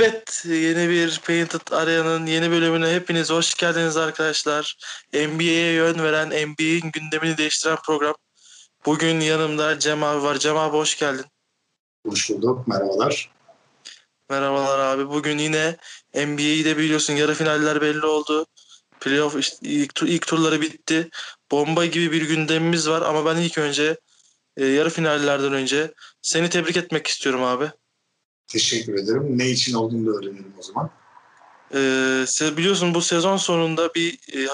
Evet, yeni bir Painted Area'nın yeni bölümüne hepiniz hoş geldiniz arkadaşlar. NBA'ye yön veren, NBA'in gündemini değiştiren program. Bugün yanımda Cem abi var. Cem abi hoş geldin. Hoş bulduk, merhabalar. Merhabalar abi. Bugün yine NBA'yi de biliyorsun yarı finaller belli oldu. Playoff işte ilk, ilk turları bitti. Bomba gibi bir gündemimiz var ama ben ilk önce e, yarı finallerden önce seni tebrik etmek istiyorum abi. Teşekkür ederim. Ne için olduğunu da öğrenelim o zaman. Ee, biliyorsun bu sezon sonunda bir e,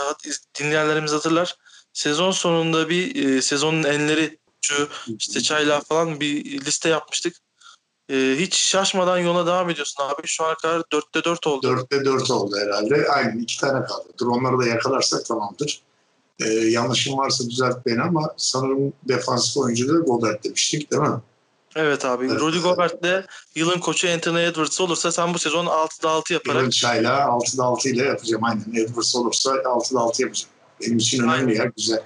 dinleyenlerimiz hatırlar. Sezon sonunda bir e, sezonun enleri şu işte çayla falan bir liste yapmıştık. E, hiç şaşmadan yola devam ediyorsun abi. Şu ana kadar 4'te 4 oldu. 4'te 4 oldu herhalde. Aynen iki tane kaldı. Dur onları da yakalarsak tamamdır. Ee, yanlışım varsa düzelt beni ama sanırım defansif oyuncu da Gobert demiştik değil mi? Evet abi. Evet. Rudy Gobert de yılın koçu Anthony Edwards olursa sen bu sezon 6'da 6 yaparak... Yılın çayla 6'da 6 ile yapacağım aynen. Edwards olursa 6'da 6 yapacağım. Benim için önemli aynen. ya güzel.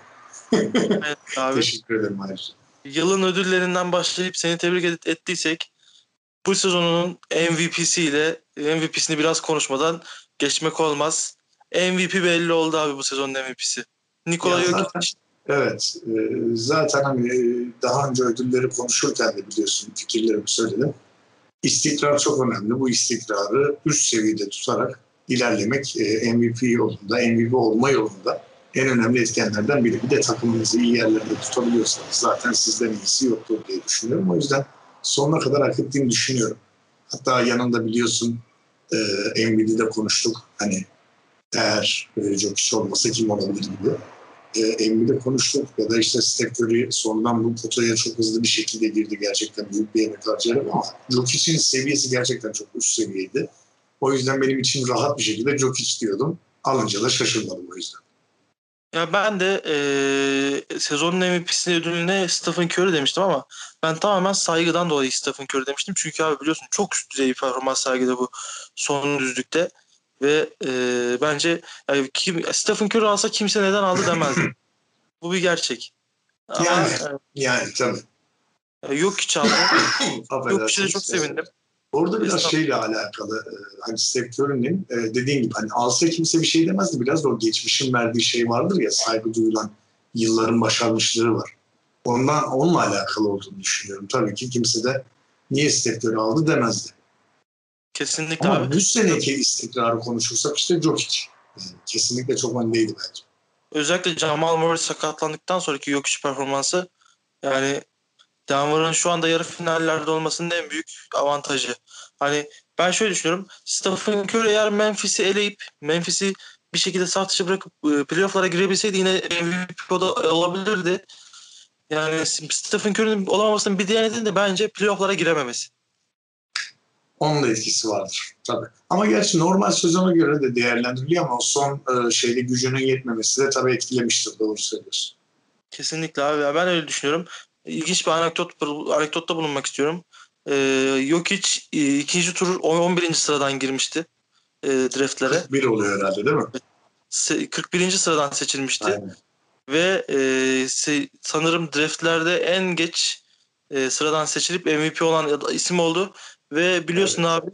evet abi. Teşekkür ederim ayrıca. Yılın ödüllerinden başlayıp seni tebrik et, ettiysek bu sezonun MVP'siyle MVP'sini biraz konuşmadan geçmek olmaz. MVP belli oldu abi bu sezonun MVP'si. Nikola Jokic Evet. E, zaten hani daha önce ödülleri konuşurken de biliyorsun fikirlerimi söyledim. İstikrar çok önemli. Bu istikrarı üst seviyede tutarak ilerlemek e, MVP yolunda, MVP olma yolunda en önemli etkenlerden biri. Bir de takımınızı iyi yerlerde tutabiliyorsanız zaten sizden iyisi yoktur diye düşünüyorum. O yüzden sonuna kadar hak ettiğini düşünüyorum. Hatta yanında biliyorsun e, NBA'de konuştuk. Hani eğer e, Jokic olmasa kim olabilir gibi e, NBA'de konuştuk ya da işte Steph Curry sonradan bu potaya çok hızlı bir şekilde girdi gerçekten büyük bir emek harcayarak ama Jokic'in seviyesi gerçekten çok üst seviyeydi. O yüzden benim için rahat bir şekilde Jokic diyordum. Alınca da şaşırmadım o yüzden. Ya ben de e, sezonun MVP'sini ödülüne Stephen Curry demiştim ama ben tamamen saygıdan dolayı Stephen Curry demiştim. Çünkü abi biliyorsun çok üst düzey bir performans sergiledi bu son düzlükte. Ve e, bence yani kim, Stephen Curry alsa kimse neden aldı demezdi. Bu bir gerçek. Ama, yani, e, yani tabii. Yok hiç aldı. yok hiç de çok sevindim. Orada biraz Estağfurullah. şeyle alakalı e, hani e, dediğin gibi hani alsa kimse bir şey demezdi. Biraz da o geçmişin verdiği şey vardır ya saygı duyulan yılların başarmışlığı var. Ondan onunla alakalı olduğunu düşünüyorum. Tabii ki kimse de niye Curry aldı demezdi. Kesinlikle Ama abi. bu seneki istikrarı konuşursak işte Jokic. Yani kesinlikle çok öndeydi bence. Özellikle Jamal Murray sakatlandıktan sonraki yok iş performansı yani Denver'ın şu anda yarı finallerde olmasının en büyük avantajı. Hani ben şöyle düşünüyorum. Stephen Curry eğer Memphis'i eleyip Memphis'i bir şekilde saf dışı bırakıp e, playoff'lara girebilseydi yine MVP olabilirdi. Yani Stephen Curry'nin olamamasının bir diğer nedeni de bence playoff'lara girememesi. Onun da etkisi vardır tabii. Ama gerçi normal sezona göre de değerlendiriliyor ama o son e, şeyde gücünün yetmemesi de tabii etkilemiştir doğru söylüyorsun. Kesinlikle abi. Ben öyle düşünüyorum. İlginç bir anekdot, anekdotta bulunmak istiyorum. Ee, Jokic e, ikinci tur 11. sıradan girmişti e, draftlere. 41 oluyor herhalde değil mi? 41. sıradan seçilmişti. Aynen. Ve e, sanırım draftlerde en geç e, sıradan seçilip MVP olan isim oldu. Ve biliyorsun evet. abi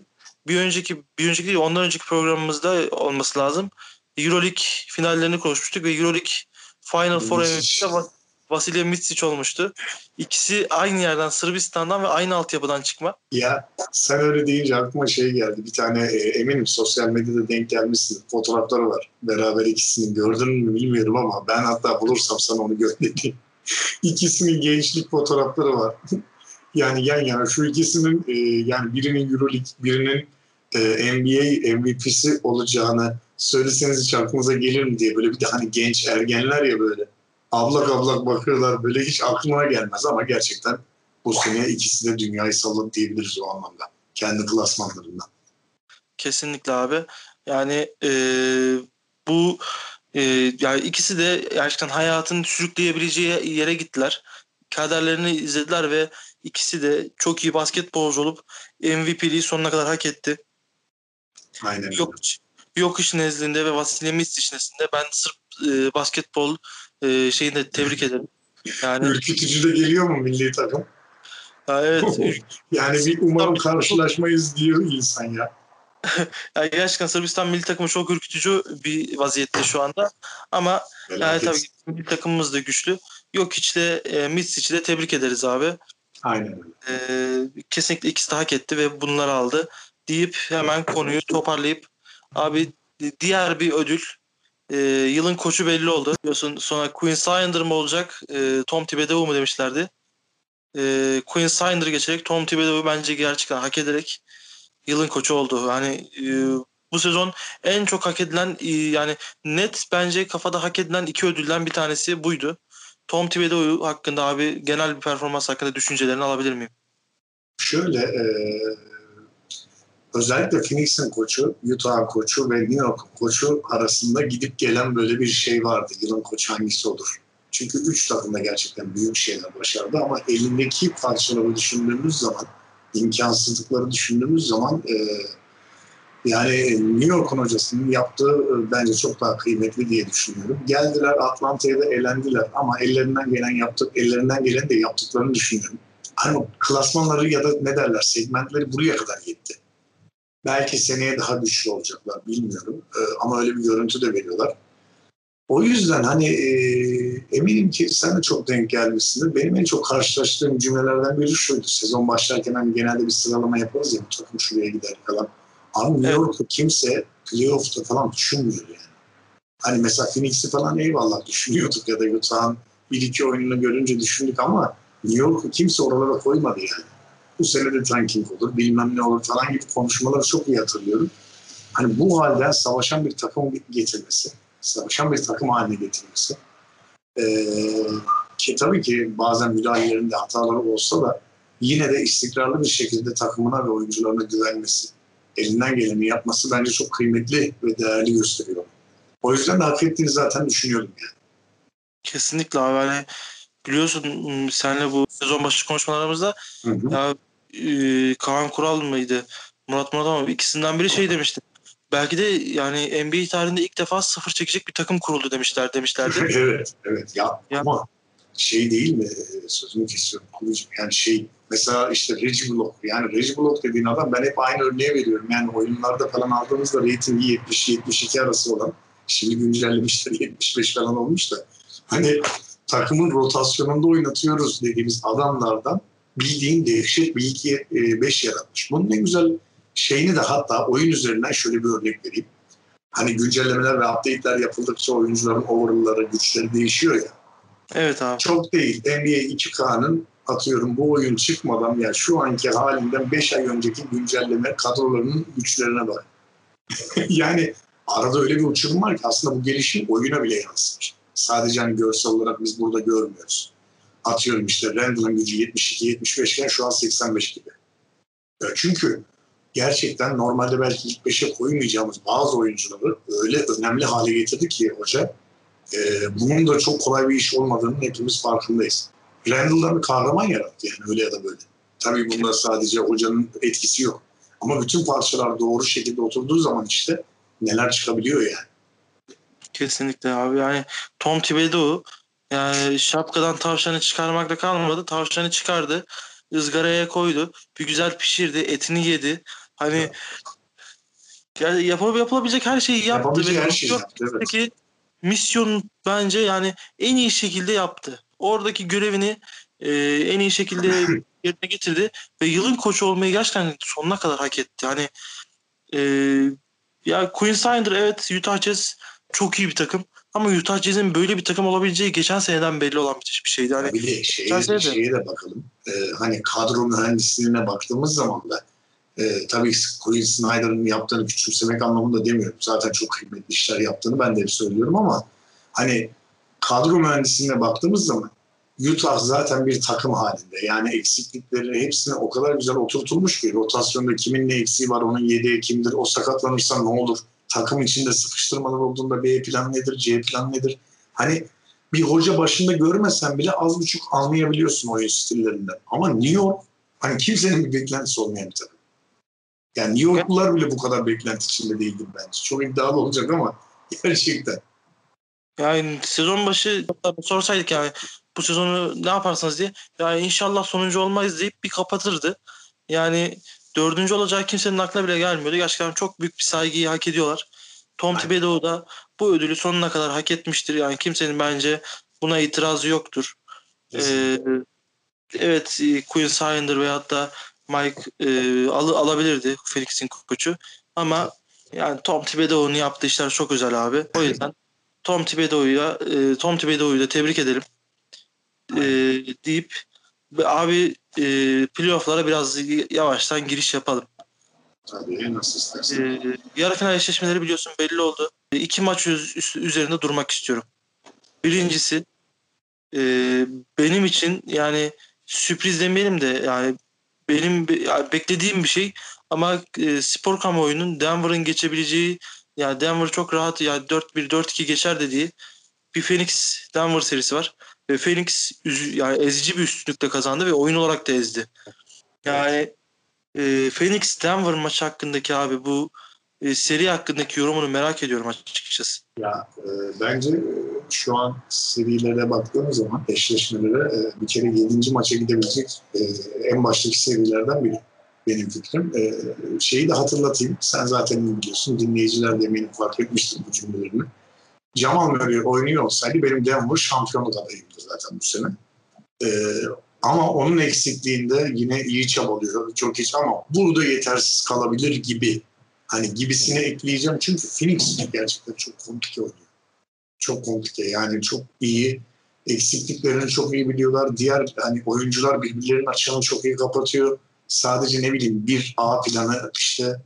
bir önceki bir önceki değil ondan önceki programımızda olması lazım. EuroLeague finallerini konuşmuştuk ve EuroLeague Final Four MVP'de Vasilya Mitsic olmuştu. İkisi aynı yerden Sırbistan'dan ve aynı altyapıdan çıkma. Ya sen öyle deyince aklıma şey geldi. Bir tane e, eminim sosyal medyada denk gelmişsin. Fotoğrafları var. Beraber ikisini gördün mü bilmiyorum ama ben hatta bulursam sana onu göndereyim. İkisinin gençlik fotoğrafları var. Yani yan yana şu ikisinin e, yani birinin Euroleague, birinin e, NBA MVP'si olacağını söyleseniz hiç aklınıza gelir mi diye böyle bir de hani genç ergenler ya böyle ablak ablak bakıyorlar böyle hiç aklıma gelmez ama gerçekten bu sene ikisi de dünyayı salladı diyebiliriz o anlamda. Kendi klasmanlarından. Kesinlikle abi. Yani e, bu e, yani ikisi de gerçekten hayatın sürükleyebileceği yere gittiler. Kaderlerini izlediler ve İkisi de çok iyi basketbolcu olup MVP'liği sonuna kadar hak etti. Aynen Yok, yok iş nezdinde ve Vasilya Misic nezdinde ben Sırp e, basketbol e, şeyini de tebrik ederim. Yani, Ürkütücü de geliyor mu milli takım? Ha, evet. yani bir umarım karşılaşmayız diyor insan ya. yani gerçekten Sırbistan milli takımı çok ürkütücü bir vaziyette şu anda. Ama yani tabii milli takımımız da güçlü. Yok hiç de e, Mitsic'i de tebrik ederiz abi. Aynen E, kesinlikle ikisi de hak etti ve bunları aldı deyip hemen konuyu toparlayıp abi diğer bir ödül e, yılın koçu belli oldu. Biliyorsun sonra Queen Sinder mı olacak e, Tom Thibodeau mu demişlerdi. E, Queen Sinder geçerek Tom Thibodeau bence gerçekten hak ederek yılın koçu oldu. Yani e, bu sezon en çok hak edilen e, yani net bence kafada hak edilen iki ödülden bir tanesi buydu. Tom Thibodeau hakkında abi genel bir performans hakkında düşüncelerini alabilir miyim? Şöyle e, özellikle Phoenix'in koçu, Utah'ın koçu ve New York'un koçu arasında gidip gelen böyle bir şey vardı. Yılın koçu hangisi olur? Çünkü üç takımda gerçekten büyük şeyler başardı ama elindeki parçaları düşündüğümüz zaman, imkansızlıkları düşündüğümüz zaman e, yani New York'un hocasının yaptığı e, bence çok daha kıymetli diye düşünüyorum. Geldiler Atlanta'ya da elendiler ama ellerinden gelen yaptık, ellerinden gelen de yaptıklarını düşünüyorum. Hani klasmanları ya da ne derler segmentleri buraya kadar gitti. Belki seneye daha güçlü olacaklar bilmiyorum. Ee, ama öyle bir görüntü de veriyorlar. O yüzden hani e, eminim ki sen de çok denk gelmişsindir. Benim en çok karşılaştığım cümlelerden biri şuydu. Sezon başlarken hani genelde bir sıralama yaparız ya bu takım şuraya gider falan. Ama New York'u kimse playoff'ta falan düşünmüyor yani. Hani mesela Phoenix'i falan eyvallah düşünüyorduk ya da Utah'ın bir iki oyununu görünce düşündük ama New York'u kimse oralara koymadı yani bu sene de tanking olur, bilmem ne olur falan gibi konuşmaları çok iyi hatırlıyorum. Hani bu halden savaşan bir takım getirmesi, savaşan bir takım haline getirmesi. Ee, ki tabii ki bazen müdahalelerinde hataları olsa da yine de istikrarlı bir şekilde takımına ve oyuncularına güvenmesi, elinden geleni yapması bence çok kıymetli ve değerli gösteriyor. O yüzden de hak ettiğini zaten düşünüyorum yani. Kesinlikle abi. Yani biliyorsun senle bu sezon başı konuşmalarımızda hı hı. ya e, Kaan Kural mıydı? Murat Murat ama ikisinden biri şey demişti. Belki de yani NBA tarihinde ilk defa sıfır çekecek bir takım kuruldu demişler demişlerdi. evet, evet. Ya, ya, ama şey değil mi? Sözünü kesiyorum kurucum. Yani şey mesela işte Reggie Block. Yani Reggie Block dediğin adam ben hep aynı örneği veriyorum. Yani oyunlarda falan aldığımızda reytingi 70-72 arası olan şimdi güncellemişler 75 falan olmuş da hani takımın rotasyonunda oynatıyoruz dediğimiz adamlardan bildiğin dehşet bir 2 5 yaratmış. Bunun en güzel şeyini de hatta oyun üzerinden şöyle bir örnek vereyim. Hani güncellemeler ve update'ler yapıldıkça oyuncuların overall'ları, güçleri değişiyor ya. Evet abi. Çok değil. NBA 2K'nın atıyorum bu oyun çıkmadan yani şu anki halinden 5 ay önceki güncelleme kadrolarının güçlerine bak. yani arada öyle bir uçurum var ki aslında bu gelişim oyuna bile yansımış. Sadece hani görsel olarak biz burada görmüyoruz. Atıyorum işte Randall'ın gücü 72-75 iken şu an 85 gibi. Çünkü gerçekten normalde belki ilk 5'e koymayacağımız bazı oyuncuları öyle önemli hale getirdi ki hoca. E, bunun da çok kolay bir iş olmadığının hepimiz farkındayız. Randall'ları kahraman yarattı yani öyle ya da böyle. Tabii bunda sadece hocanın etkisi yok. Ama bütün parçalar doğru şekilde oturduğu zaman işte neler çıkabiliyor yani. Kesinlikle abi. Yani Tom Thibodeau yani şapkadan tavşanı çıkarmakla kalmadı. Tavşanı çıkardı. ızgaraya koydu. Bir güzel pişirdi. Etini yedi. Hani yani yap yapılabilecek her şeyi yaptı. Yapabilecek her şeyi yaptı. Evet. Misyon bence yani en iyi şekilde yaptı. Oradaki görevini e, en iyi şekilde yerine getirdi ve yılın koçu olmayı gerçekten sonuna kadar hak etti. Hani e, ya Queensrÿder evet Utah Jazz çok iyi bir takım ama Utah Jazz'in böyle bir takım olabileceği geçen seneden belli olan bir şeydi. Hani bir de şeye, de, şeye de bakalım. Ee, hani kadro mühendisliğine baktığımız zaman da e, tabii Quinn Snyder'ın yaptığını küçümsemek anlamında demiyorum. Zaten çok kıymetli işler yaptığını ben de hep söylüyorum ama hani kadro mühendisliğine baktığımız zaman Utah zaten bir takım halinde. Yani eksiklikleri hepsine o kadar güzel oturtulmuş ki rotasyonda kimin ne eksiği var, onun yedeği kimdir, o sakatlanırsa ne olur, takım içinde sıkıştırmalar olduğunda B plan nedir, C plan nedir? Hani bir hoca başında görmesen bile az buçuk anlayabiliyorsun oyun stillerinden. Ama New York hani kimsenin bir beklentisi olmayan bir takım. Yani New Yorklular bile bu kadar beklenti içinde değildir bence. Çok iddialı olacak ama gerçekten. Yani sezon başı sorsaydık yani bu sezonu ne yaparsınız diye. Ya inşallah sonuncu olmayız deyip bir kapatırdı. Yani dördüncü olacağı kimsenin aklına bile gelmiyordu. Gerçekten çok büyük bir saygıyı hak ediyorlar. Tom Thibodeau da bu ödülü sonuna kadar hak etmiştir. Yani kimsenin bence buna itirazı yoktur. Ee, evet Quinn Snyder veyahut da Mike e, al, alabilirdi Phoenix'in koçu. Ama yani Tom Thibodeau'nun yaptığı işler çok özel abi. O yüzden Tom Thibodeau'ya e, Tom Thibodeau'yu da tebrik edelim. E, deyip abi e, playoff'lara biraz yavaştan giriş yapalım. Tabii nasıl istersen. E, yarı final eşleşmeleri biliyorsun belli oldu. E, iki maç üst, üzerinde durmak istiyorum. Birincisi e, benim için yani sürpriz demeyelim de yani benim beklediğim bir şey ama e, spor kamuoyunun Denver'ın geçebileceği yani Denver çok rahat yani 4-1 4-2 geçer dediği bir Phoenix Denver serisi var. Ve Phoenix yani ezici bir üstünlükle kazandı ve oyun olarak da ezdi. Yani e, Phoenix Denver maçı hakkındaki abi bu e, seri hakkındaki yorumunu merak ediyorum açıkçası. Ya e, bence şu an serilere baktığımız zaman eşleşmelere e, bir kere 7. maça gidebilecek e, en baştaki serilerden biri benim fikrim. E, şeyi de hatırlatayım. Sen zaten biliyorsun. Dinleyiciler de eminim fark etmiştir bu cümlelerini. Jamal Murray oynuyor olsaydı benim Denver şampiyonluk adayımdı zaten bu sene. E, ama onun eksikliğinde yine iyi çabalıyor. Çok hiç ama burada yetersiz kalabilir gibi. Hani gibisini ekleyeceğim. Çünkü Phoenix gerçekten çok komplike oynuyor. Çok komplike. Yani çok iyi. Eksikliklerini çok iyi biliyorlar. Diğer hani oyuncular birbirlerinin açığını çok iyi kapatıyor sadece ne bileyim bir A planı işte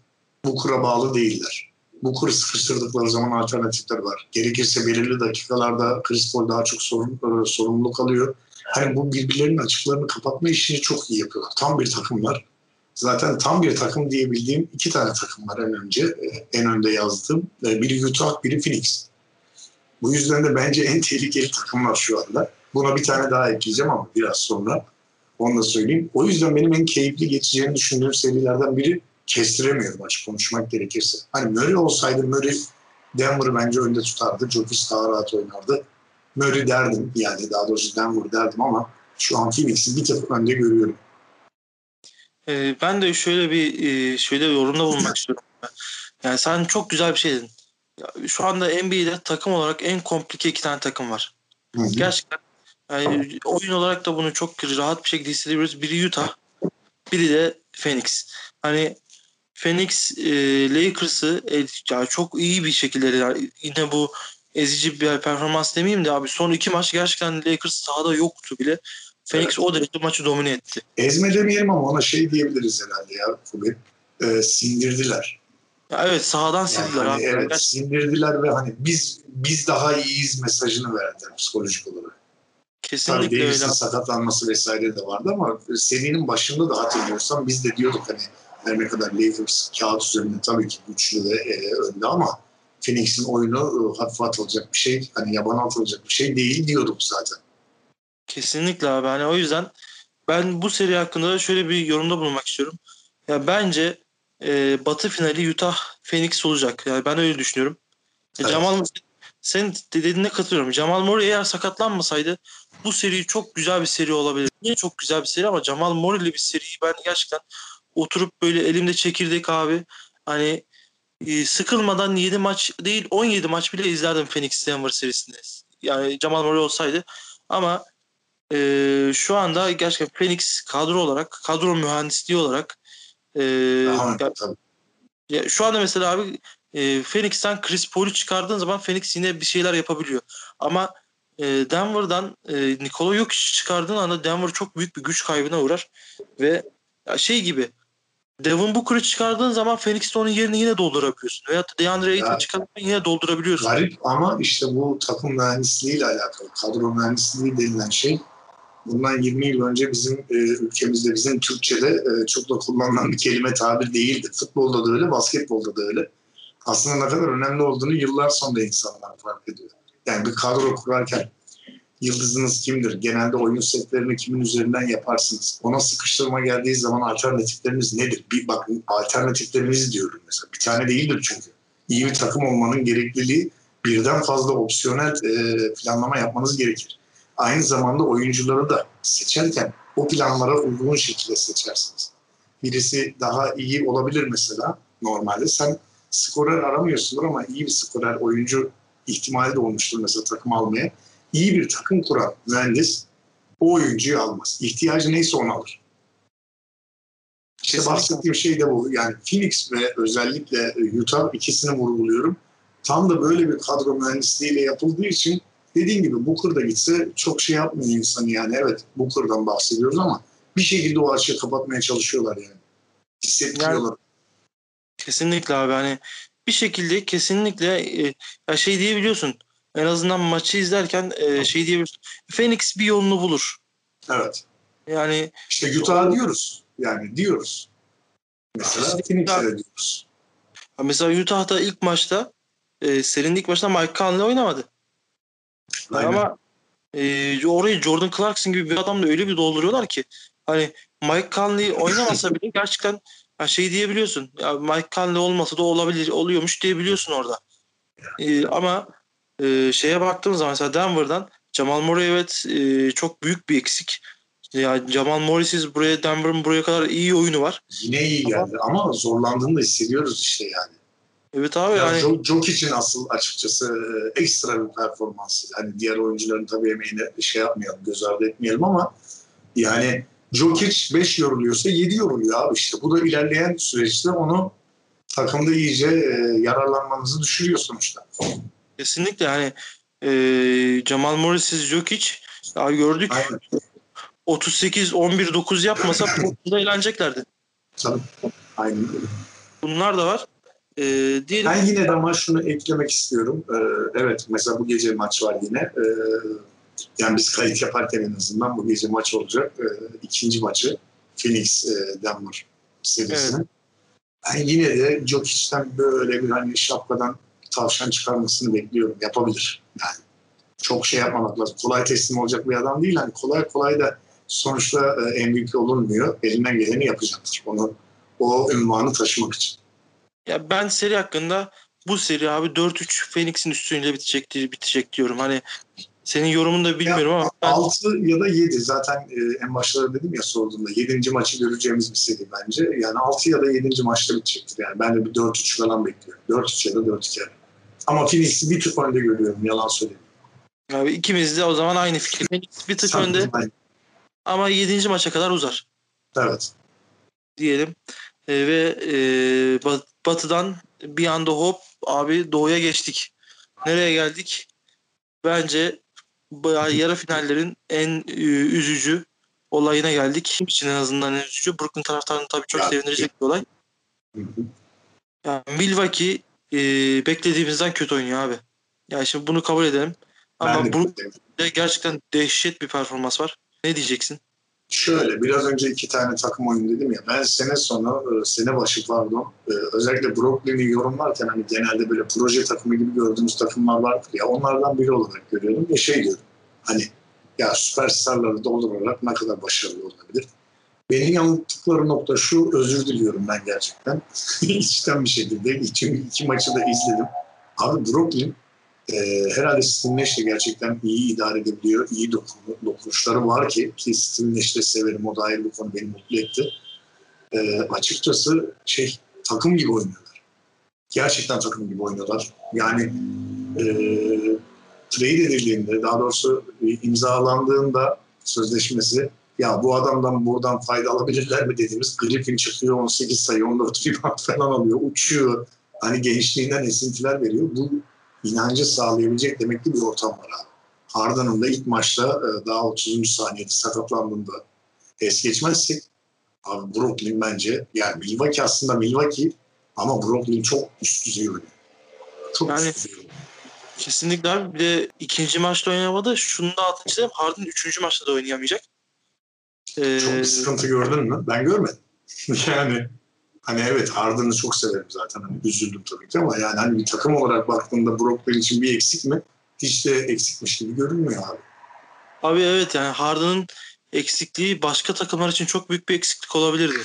bu kura bağlı değiller. Bu kuru sıkıştırdıkları zaman alternatifler var. Gerekirse belirli dakikalarda Chris Paul daha çok sorun, e, sorumluluk alıyor. Hani bu birbirlerinin açıklarını kapatma işini çok iyi yapıyorlar. Tam bir takımlar. Zaten tam bir takım diyebildiğim iki tane takım var en önce. E, en önde yazdığım. E, biri Utah, biri Phoenix. Bu yüzden de bence en tehlikeli takımlar şu anda. Buna bir tane daha ekleyeceğim ama biraz sonra. Onu da söyleyeyim. O yüzden benim en keyifli geçeceğini düşündüğüm serilerden biri kestiremiyorum açık konuşmak gerekirse. Hani Murray olsaydı Murray Denver'ı bence önde tutardı. Jokic daha rahat oynardı. Murray derdim yani daha doğrusu Denver derdim ama şu an Phoenix'i bir tık önde görüyorum. Ee, ben de şöyle bir şöyle bir yorumda bulunmak istiyorum. Yani sen çok güzel bir şey dedin. Şu anda NBA'de takım olarak en komplike iki tane takım var. Hı hı. Gerçekten yani oyun olarak da bunu çok rahat bir şekilde hissediyoruz. Biri Utah, biri de Phoenix. Hani Phoenix e, Lakers'ı e, yani çok iyi bir şekilde yani yine bu ezici bir performans demeyeyim de abi son iki maç gerçekten Lakers sahada yoktu bile. Phoenix o derece maçı domine etti. Ezme demeyelim ama ona şey diyebiliriz herhalde ya Fubi. E, sindirdiler. Ya evet sahadan yani sindirdiler hani abi. Evet gerçekten. sindirdiler ve hani biz biz daha iyiyiz mesajını verdiler psikolojik olarak. Kesinlikle Tabii Davis'in sakatlanması vesaire de vardı ama serinin başında da hatırlıyorsam biz de diyorduk hani her ne kadar Lakers kağıt üzerinde tabii ki güçlü ve e, önde ama Phoenix'in oyunu e, hafife atılacak bir şey, hani yabana atılacak bir şey değil diyorduk zaten. Kesinlikle abi. Hani o yüzden ben bu seri hakkında şöyle bir yorumda bulunmak istiyorum. Ya bence e, Batı finali Utah Phoenix olacak. Yani ben öyle düşünüyorum. Evet. Jamal sen dediğine katılıyorum. Jamal Murray eğer sakatlanmasaydı bu seri çok güzel bir seri olabilir. Niye çok güzel bir seri ama Jamal Murray'li bir seriyi ben gerçekten oturup böyle elimde çekirdek abi hani e, sıkılmadan 7 maç değil 17 maç bile izlerdim Phoenix Denver serisinde. Yani Jamal Murray olsaydı ama e, şu anda gerçekten Phoenix kadro olarak kadro mühendisliği olarak e, Aha, ya, ya, şu anda mesela abi e, Phoenix'ten Chris Paul'u çıkardığın zaman Phoenix yine bir şeyler yapabiliyor. Ama e, Denver'dan e, Nikola Jokic çıkardığın anda Denver çok büyük bir güç kaybına uğrar ve ya şey gibi Devin Booker'ı çıkardığın zaman Phoenix'te onun yerini yine doldurabiliyorsun. Da DeAndre Ayton'u çıkardığın yine doldurabiliyorsun. Garip ama işte bu takım mühendisliğiyle alakalı. Kadro mühendisliği denilen şey bundan 20 yıl önce bizim e, ülkemizde, bizim Türkçe'de e, çok da kullanılan bir kelime tabir değildi. Futbolda da öyle, basketbolda da öyle. Aslında ne kadar önemli olduğunu yıllar sonra insanlar fark ediyor. Yani bir kadro kurarken yıldızınız kimdir? Genelde oyun setlerini kimin üzerinden yaparsınız? Ona sıkıştırma geldiği zaman alternatifleriniz nedir? Bir bakın alternatifleriniz diyorum mesela. Bir tane değildir çünkü. İyi bir takım olmanın gerekliliği birden fazla opsiyonel e, planlama yapmanız gerekir. Aynı zamanda oyuncuları da seçerken o planlara uygun şekilde seçersiniz. birisi daha iyi olabilir mesela normalde. Sen skorer aramıyorsundur ama iyi bir skorer oyuncu ihtimali de olmuştur mesela takım almaya. İyi bir takım kuran mühendis o oyuncuyu almaz. İhtiyacı neyse onu alır. İşte bahsettiğim şey de bu. Yani Phoenix ve özellikle Utah ikisini vurguluyorum. Tam da böyle bir kadro mühendisliğiyle yapıldığı için dediğim gibi Booker da gitse çok şey yapmıyor insanı yani. Evet Booker'dan bahsediyoruz ama bir şekilde o açığı kapatmaya çalışıyorlar yani. Hissettiriyorlar. Yani, kesinlikle abi hani bir şekilde kesinlikle e, ya şey diyebiliyorsun. En azından maçı izlerken e, şey diyebiliyorsun. Phoenix bir yolunu bulur. Evet. Yani işte Utah diyoruz. Yani diyoruz. Mesela Phoenix'e diyoruz. Mesela Utah'da ilk maçta e, serinin ilk maçta Mike Conley oynamadı. Aynen. Ama e, orayı Jordan Clarkson gibi bir adamla öyle bir dolduruyorlar ki hani Mike Conley oynamasa bile gerçekten şey diyebiliyorsun. Ya Mike Conley olmasa da olabilir, oluyormuş diyebiliyorsun orada. E, ama e, şeye baktığım zaman mesela Denver'dan Jamal Murray evet e, çok büyük bir eksik. Ya Jamal Morris'iz buraya Denver'ın buraya kadar iyi oyunu var. Yine iyi geldi ama, ama zorlandığını da hissediyoruz işte yani. Evet abi ya yani. Jok için asıl açıkçası e, ekstra bir performans. Hani diğer oyuncuların tabii emeğini şey yapmayalım, göz ardı etmeyelim ama yani Jokic 5 yoruluyorsa 7 yoruluyor abi işte. Bu da ilerleyen süreçte onu takımda iyice e, yararlanmanızı düşürüyor sonuçta. Kesinlikle hani e, Jamal Morris'iz Jokic abi gördük. Aynen. 38 11 9 yapmasa burada eğleneceklerdi. Tabii. Aynen. Bunlar da var. Diyelim... Ben yine de ama şunu eklemek istiyorum. Ee, evet mesela bu gece maç var yine. Ee, yani biz kayıt yaparken en azından bu gece maç olacak. Ee, ikinci maçı Phoenix e, Denver serisinin. Evet. Ben yine de Jokic'ten böyle bir hani şapkadan tavşan çıkarmasını bekliyorum. Yapabilir yani. Çok şey yapmamak lazım. Kolay teslim olacak bir adam değil. Hani kolay kolay da sonuçta e, MVP olunmuyor. Elinden geleni yapacaktır. Onu o ünvanı taşımak için. Ya ben seri hakkında bu seri abi 4-3 Phoenix'in üstünde bitecek, bitecek diyorum. Hani senin yorumunu da bilmiyorum ya, ama ben... 6 ya da 7 zaten e, en başlarda dedim ya sorduğumda 7. maçı göreceğimiz bir seri bence. Yani 6 ya da 7. maçta bitecektir. Yani ben de bir 4-3 falan bekliyorum. 4-3 ya da 4-2. Ama Phoenix'i bir tık önde görüyorum yalan söyleyeyim. Abi ikimiz de o zaman aynı fikir. Phoenix bir tık Sen önde. Ama 7. maça kadar uzar. Evet. Diyelim. E, ve e, batıdan bir anda hop abi doğuya geçtik. Nereye geldik? Bence yarı finallerin en e, üzücü olayına geldik. Kim için en azından en üzücü? Brooklyn taraftarını tabii çok ya, sevindirecek bir olay. Yani Milwaukee e, beklediğimizden kötü oynuyor abi. Yani şimdi bunu kabul edelim. Ama Brooklyn'de gerçekten dehşet bir performans var. Ne diyeceksin? Şöyle biraz önce iki tane takım oyunu dedim ya ben sene sonu e, sene başı pardon e, özellikle Brooklyn'i yorumlarken hani genelde böyle proje takımı gibi gördüğümüz takımlar vardır ya onlardan biri olarak görüyordum ve şey diyorum hani ya süperstarları doldurarak ne kadar başarılı olabilir. Beni yanılttıkları nokta şu özür diliyorum ben gerçekten. İçten bir şekilde iki, iki maçı da izledim. Abi Brooklyn e, herhalde Nash de gerçekten iyi idare edebiliyor. İyi dokun, dokunuşları var ki ki Nash'i de severim. O da ayrı konu beni mutlu etti. E, açıkçası şey takım gibi oynuyorlar. Gerçekten takım gibi oynuyorlar. Yani e, trade edildiğinde daha doğrusu imzalandığında sözleşmesi ya bu adamdan buradan fayda alabilirler mi dediğimiz Griffin çıkıyor 18 sayı 14 rebound falan alıyor uçuyor hani gençliğinden esintiler veriyor bu inancı sağlayabilecek demek ki bir ortam var abi. Harden'ın da ilk maçta e, daha 30. saniyede sakatlandığında es geçmezsek abi Brooklyn bence yani Milwaukee aslında Milwaukee ama Brooklyn çok üst düzey oynuyor. Çok yani, üst düzey oynuyor. Kesinlikle abi. Bir de ikinci maçta oynamadı. Şunu da altını çizelim. Harden üçüncü maçta da oynayamayacak. Ee... Çok bir sıkıntı gördün mü? Ben görmedim. yani Hani evet Harden'ı çok severim zaten. Hani üzüldüm tabii ki ama yani hani bir takım olarak baktığında Brooklyn için bir eksik mi? Hiç de eksikmiş gibi görünmüyor abi. Abi evet yani Harden'ın eksikliği başka takımlar için çok büyük bir eksiklik olabilirdi.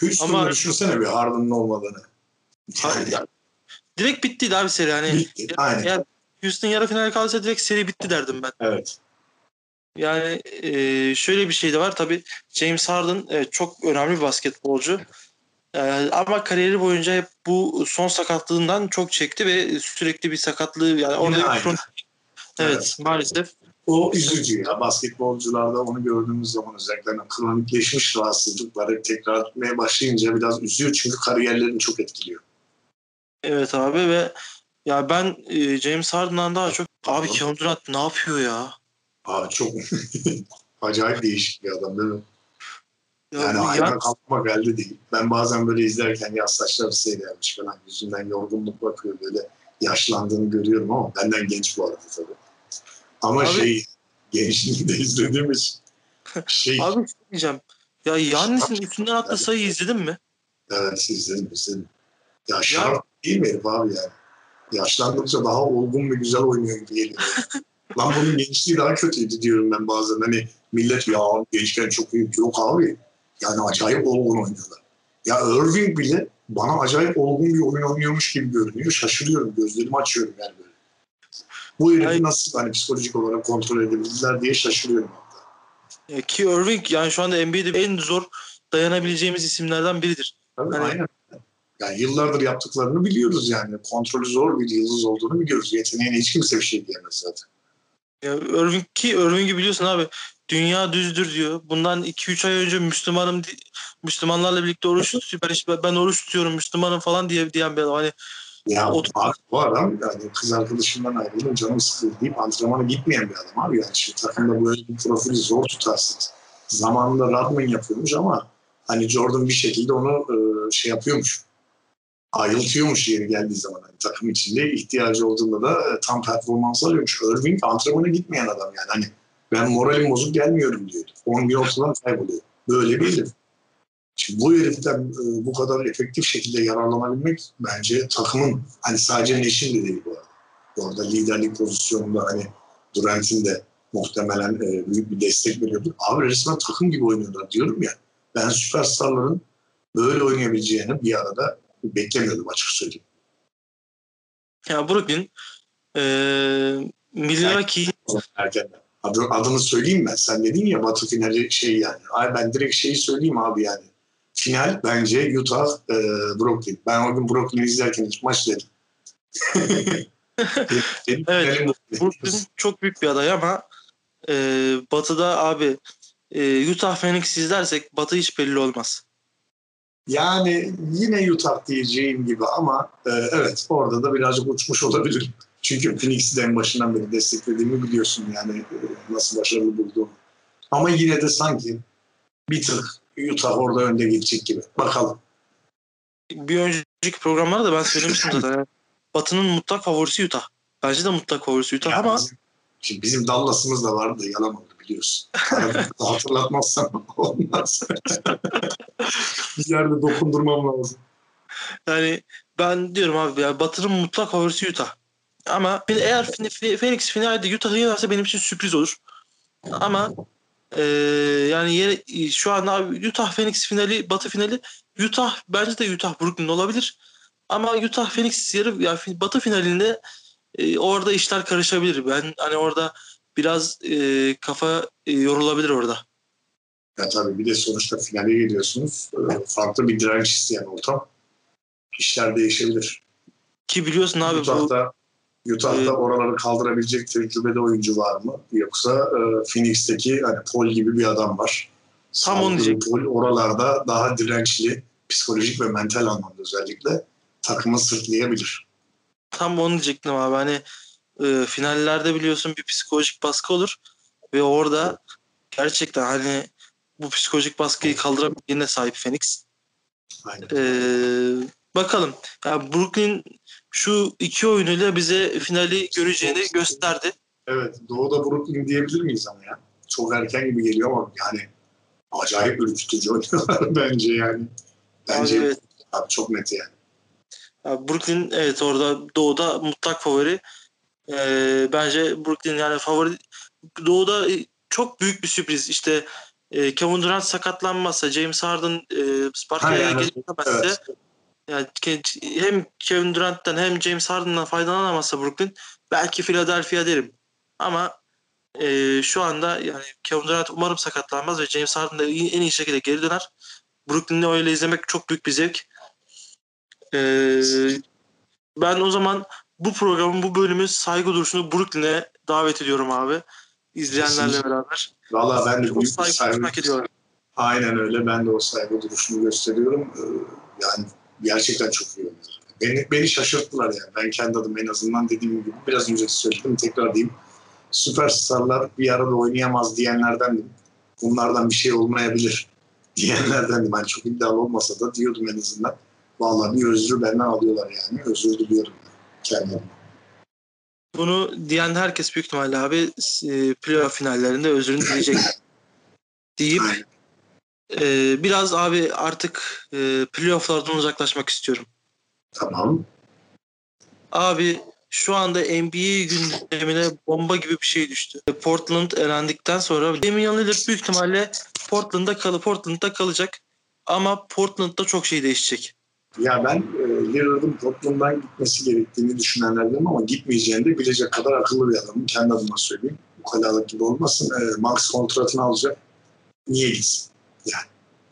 Houston'da ama... düşünsene bir Harden'ın olmadığını. Yani. yani, direkt bittiydi abi seri. Hani, Bitti, aynen. Yani Houston yarı final kalırsa direkt seri bitti derdim ben. Evet. Yani e, şöyle bir şey de var. Tabii James Harden evet, çok önemli bir basketbolcu. Ee, ama kariyeri boyunca hep bu son sakatlığından çok çekti ve sürekli bir sakatlığı yani orada bir kronik... Evet, evet maalesef. O üzücü ya. Basketbolcularda onu gördüğümüz zaman özellikle hani kronikleşmiş rahatsızlıkları tekrar etmeye başlayınca biraz üzüyor çünkü kariyerlerini çok etkiliyor. Evet abi ve ya ben e, James Harden'dan daha çok abi Kevin Durant ne yapıyor ya? Abi çok acayip değişik bir adam değil mi? Ya yani ayağa kalkmak elde değil. Ben bazen böyle izlerken ya saçları seyrelmiş falan yüzünden yorgunluk bakıyor böyle yaşlandığını görüyorum ama benden genç bu arada tabii. Ama Abi, şey gençliğinde izlediğimiz şey. Abi şey diyeceğim. Ya Yannis'in üstünden attığı yani, sayıyı izledin mi? Evet izledim izledim. Ya şart ya. değil mi herif abi yani? Yaşlandıkça daha olgun ve güzel oynuyor gibi geliyor. Lan bunun gençliği daha kötüydü diyorum ben bazen. Hani millet ya gençken çok iyi. Yok abi. Yani acayip olgun oynuyorlar. Ya Irving bile bana acayip olgun bir oyun oynuyormuş gibi görünüyor. Şaşırıyorum. Gözlerimi açıyorum yani böyle. Bu herifi nasıl hani psikolojik olarak kontrol edebildiler diye şaşırıyorum hatta. Ki Irving yani şu anda NBA'de en zor dayanabileceğimiz isimlerden biridir. Tabii hani, aynen. Yani yıllardır yaptıklarını biliyoruz yani. Kontrolü zor bir yıldız olduğunu biliyoruz. Yeteneğine hiç kimse bir şey diyemez zaten. Ya Irving ki Irving'i biliyorsun abi. Dünya düzdür diyor. Bundan 2-3 ay önce Müslümanım Müslümanlarla birlikte oruç tutuyor. Ben, işte, ben oruç tutuyorum Müslümanım falan diye diyen bir adam. Hani ya o, bu adam yani kız arkadaşımdan ayrıldım canım sıkıldı deyip antrenmana gitmeyen bir adam abi. Yani şimdi takımda böyle bir profili zor tutarsınız. Zamanında Radman yapıyormuş ama hani Jordan bir şekilde onu e, şey yapıyormuş. Ayrıltıyormuş yeri geldiği zaman hani takım içinde ihtiyacı olduğunda da e, tam performans alıyormuş. Irving antrenmana gitmeyen adam yani hani ben moralim bozuk gelmiyorum diyor. 10 gün ortadan kayboluyor. Böyle bir herif. Şimdi bu heriften e, bu kadar efektif şekilde yararlanabilmek bence takımın hani sadece Neş'in de değil bu arada. Orada liderlik pozisyonunda hani Durant'in de muhtemelen e, büyük bir destek veriyordu. Abi resmen takım gibi oynuyorlar diyorum ya. Ben süperstarların böyle oynayabileceğini bir arada beklemiyordum açık söyleyeyim. Ya Brooklyn e, Milwaukee erkenden. adını söyleyeyim ben. Sen dedin ya Batı finali şey yani. Ay ben direkt şeyi söyleyeyim abi yani final bence Utah e, Brooklyn. Ben o gün Brooklyn'i izlerken ilk maç dedim. evet. Brooklyn çok büyük bir aday ama e, Batı'da abi e, Utah Phoenix izlersek Batı hiç belli olmaz. Yani yine Utah diyeceğim gibi ama e, evet orada da birazcık uçmuş olabilir. Çünkü Phoenix'i en başından beri desteklediğimi biliyorsun yani e, nasıl başarılı bulduğumu. Ama yine de sanki bir tık Utah orada önde gidecek gibi. Bakalım. Bir önceki programlarda ben söylemiştim zaten. Batı'nın mutlak favorisi Utah. Bence de mutlak favorisi Utah ya ama bizim, şimdi bizim Dallas'ımız da vardı yalan oldu biliyorsun. Hatırlatmazsam olmaz. bir yerde dokundurmam lazım. Yani ben diyorum abi ya Batı'nın mutlak favorisi Utah. Ama eğer Phoenix finalde Utah'ı yenerse benim için sürpriz olur. Ama ee, yani yere, şu an Utah Phoenix finali, Batı finali Utah bence de Utah Brooklyn olabilir. Ama Utah Phoenix yarı yani Batı finalinde e, orada işler karışabilir. Ben hani orada biraz e, kafa e, yorulabilir orada. Ya tabii bir de sonuçta finale geliyorsunuz. E, farklı bir direnç isteyen ortam. İşler değişebilir. Ki biliyorsun abi Utah'da, bu Utah'da ee, oraları kaldırabilecek tecrübeli oyuncu var mı? Yoksa e, Phoenix'teki hani Paul gibi bir adam var. Tam onu Paul oralarda daha dirençli, psikolojik ve mental anlamda özellikle takımı sırtlayabilir. Tam onu diyecektim abi. Hani e, finallerde biliyorsun bir psikolojik baskı olur ve orada gerçekten hani bu psikolojik baskıyı kaldırabildiğine sahip Phoenix. Aynen. Ee, bakalım. Yani Brooklyn şu iki oyunuyla bize finali göreceğini gösterdi. Evet. Doğu'da Brooklyn diyebilir miyiz ama ya? Çok erken gibi geliyor ama yani acayip ürkütücü oynuyorlar bence yani. Bence abi, evet. abi çok net yani. Abi Brooklyn evet orada Doğu'da mutlak favori. Ee, bence Brooklyn yani favori Doğu'da çok büyük bir sürpriz. İşte e, Kevin Durant sakatlanmazsa, James Harden e, Sparta'ya gelemezse evet yani hem Kevin Durant'tan hem James Harden'dan faydalanamazsa Brooklyn belki Philadelphia derim. Ama e, şu anda yani Kevin Durant umarım sakatlanmaz ve James Harden da en iyi şekilde geri döner. Brooklyn'i öyle izlemek çok büyük bir zevk. Ee, ben o zaman bu programın bu bölümü saygı duruşunu Brooklyn'e davet ediyorum abi. İzleyenlerle Kesinlikle. beraber. Valla ben de O büyük saygı saygı, hak ediyorum. aynen öyle. Ben de o saygı duruşunu gösteriyorum. Ee, yani gerçekten çok iyi oynuyorlar. Beni, beni şaşırttılar yani. Ben kendi adım en azından dediğim gibi biraz önce söyledim tekrar diyeyim. Süperstarlar bir arada oynayamaz diyenlerdendim. Bunlardan bir şey olmayabilir diyenlerdendim. Ben çok iddialı olmasa da diyordum en azından. Vallahi bir özrü benden alıyorlar yani. Özür diliyorum Bunu diyen herkes büyük ihtimalle abi e, playoff finallerinde özrünü dileyecek deyip e, biraz abi artık e, playofflardan uzaklaşmak istiyorum. Tamam. Abi şu anda NBA gündemine bomba gibi bir şey düştü. Portland elendikten sonra Damian Lillard büyük ihtimalle Portland'da kalıp Portland'da kalacak. Ama Portland'da çok şey değişecek. Ya ben e, Lillard'ın Portland'dan gitmesi gerektiğini düşünenlerdenim ama gitmeyeceğini de bilecek kadar akıllı bir adamım. Kendi adıma söyleyeyim. Bu kalalık gibi olmasın. E, max kontratını alacak. Niye gitsin?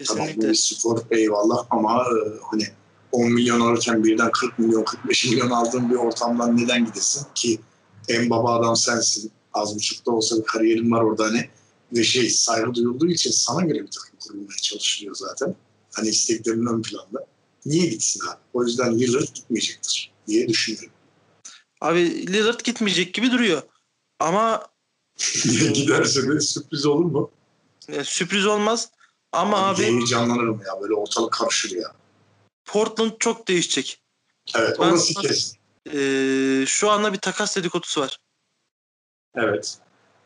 Tamam bu Kesinlikle. bir spor eyvallah ama e, hani 10 milyon alırken birden 40 milyon 45 milyon aldığın bir ortamdan neden gidesin ki en baba adam sensin. Az buçuk da olsa bir kariyerin var orada hani ve şey saygı duyulduğu için sana göre bir takım kurulmaya çalışılıyor zaten. Hani isteklerin ön planda. Niye gitsin abi? O yüzden Lillard gitmeyecektir diye düşünüyorum. Abi Lillard gitmeyecek gibi duruyor. Ama Giderse de sürpriz olur mu? e, sürpriz olmaz. Ama abi Heyecanlanırım ya böyle ortalık karışır ya. Portland çok değişecek. Evet Ben- orası kesin. Ee, şu anda bir takas dedikodusu var. Evet.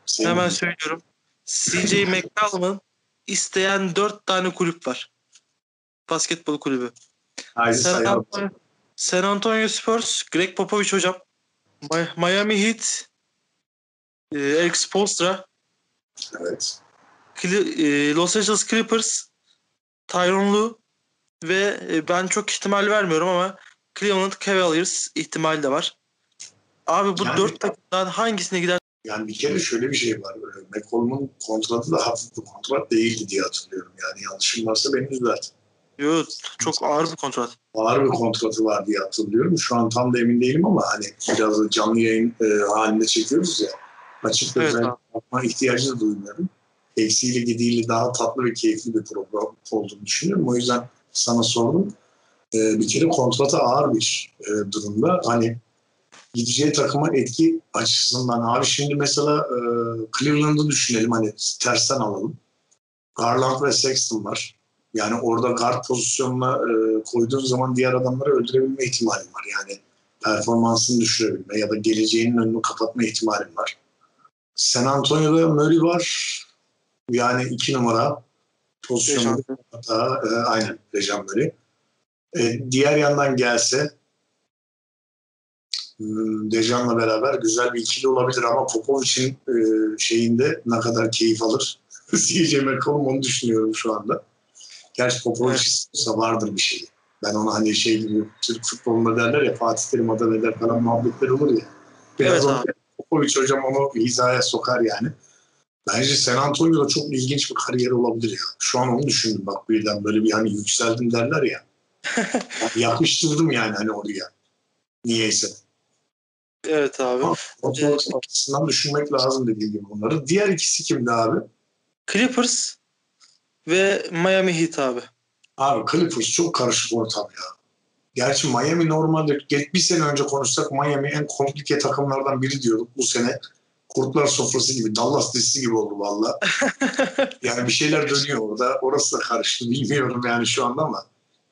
Senin- Hemen söylüyorum. CJ McCollum'un isteyen dört tane kulüp var. Basketbol kulübü. San. Antonio, San Antonio Spurs, Greg Popovich hocam. Mi- Miami Heat, e, Eric Spoelstra, Evet. E, Los Angeles Clippers, Tyronn Lue ve e, ben çok ihtimal vermiyorum ama Cleveland Cavaliers ihtimali de var. Abi bu Yani- dört takımdan hangisine gider? Yani bir kere şöyle bir şey var. McCollum'un kontratı da hafif bir kontrat değildi diye hatırlıyorum. Yani yanlışım varsa beni düzelt. Yok, çok ağır bir kontrat. Ağır bir kontratı var diye hatırlıyorum. Şu an tam da emin değilim ama hani biraz da canlı yayın e, halinde çekiyoruz ya. Açık Evet özel yapma ihtiyacı da duymuyorum. Eksiğiyle gidiğiyle daha tatlı ve keyifli bir program olduğunu düşünüyorum. O yüzden sana sordum. Ee, bir kere kontratı ağır bir e, durumda. Hani gideceği takıma etki açısından abi şimdi mesela e, Cleveland'ı düşünelim hani tersten alalım. Garland ve Sexton var. Yani orada guard pozisyonuna e, koyduğun zaman diğer adamları öldürebilme ihtimalin var. Yani performansını düşürebilme ya da geleceğinin önünü kapatma ihtimalin var. San Antonio'da Murray var. Yani iki numara pozisyonunda Dejan. hatta e, aynen Dejan Murray. E, diğer yandan gelse hmm, Dejan'la beraber güzel bir ikili olabilir ama Popovic'in e, şeyinde ne kadar keyif alır. CJ McCollum onu düşünüyorum şu anda. Gerçi Popovic istiyorsa vardır bir şey. Ben ona hani şey gibi Türk futbolunda derler ya Fatih Terim adı eder falan muhabbetler olur ya. Biraz Evet. Popovic hocam onu hizaya sokar yani. Bence San Antonio'da çok ilginç bir kariyer olabilir ya. Şu an onu düşündüm bak birden böyle bir hani yükseldim derler ya. Yapıştırdım yani hani oraya. Niyeyse. Evet abi. O açısından düşünmek lazım dediğim gibi bunları. Diğer ikisi kimdi abi? Clippers ve Miami Heat abi. Abi Clippers çok karışık ortam ya. Gerçi Miami normalde bir sene önce konuşsak Miami en komplike takımlardan biri diyorduk. Bu sene kurtlar sofrası gibi, Dallas dizisi gibi oldu valla. yani bir şeyler dönüyor orada. Orası da karıştı bilmiyorum yani şu anda ama.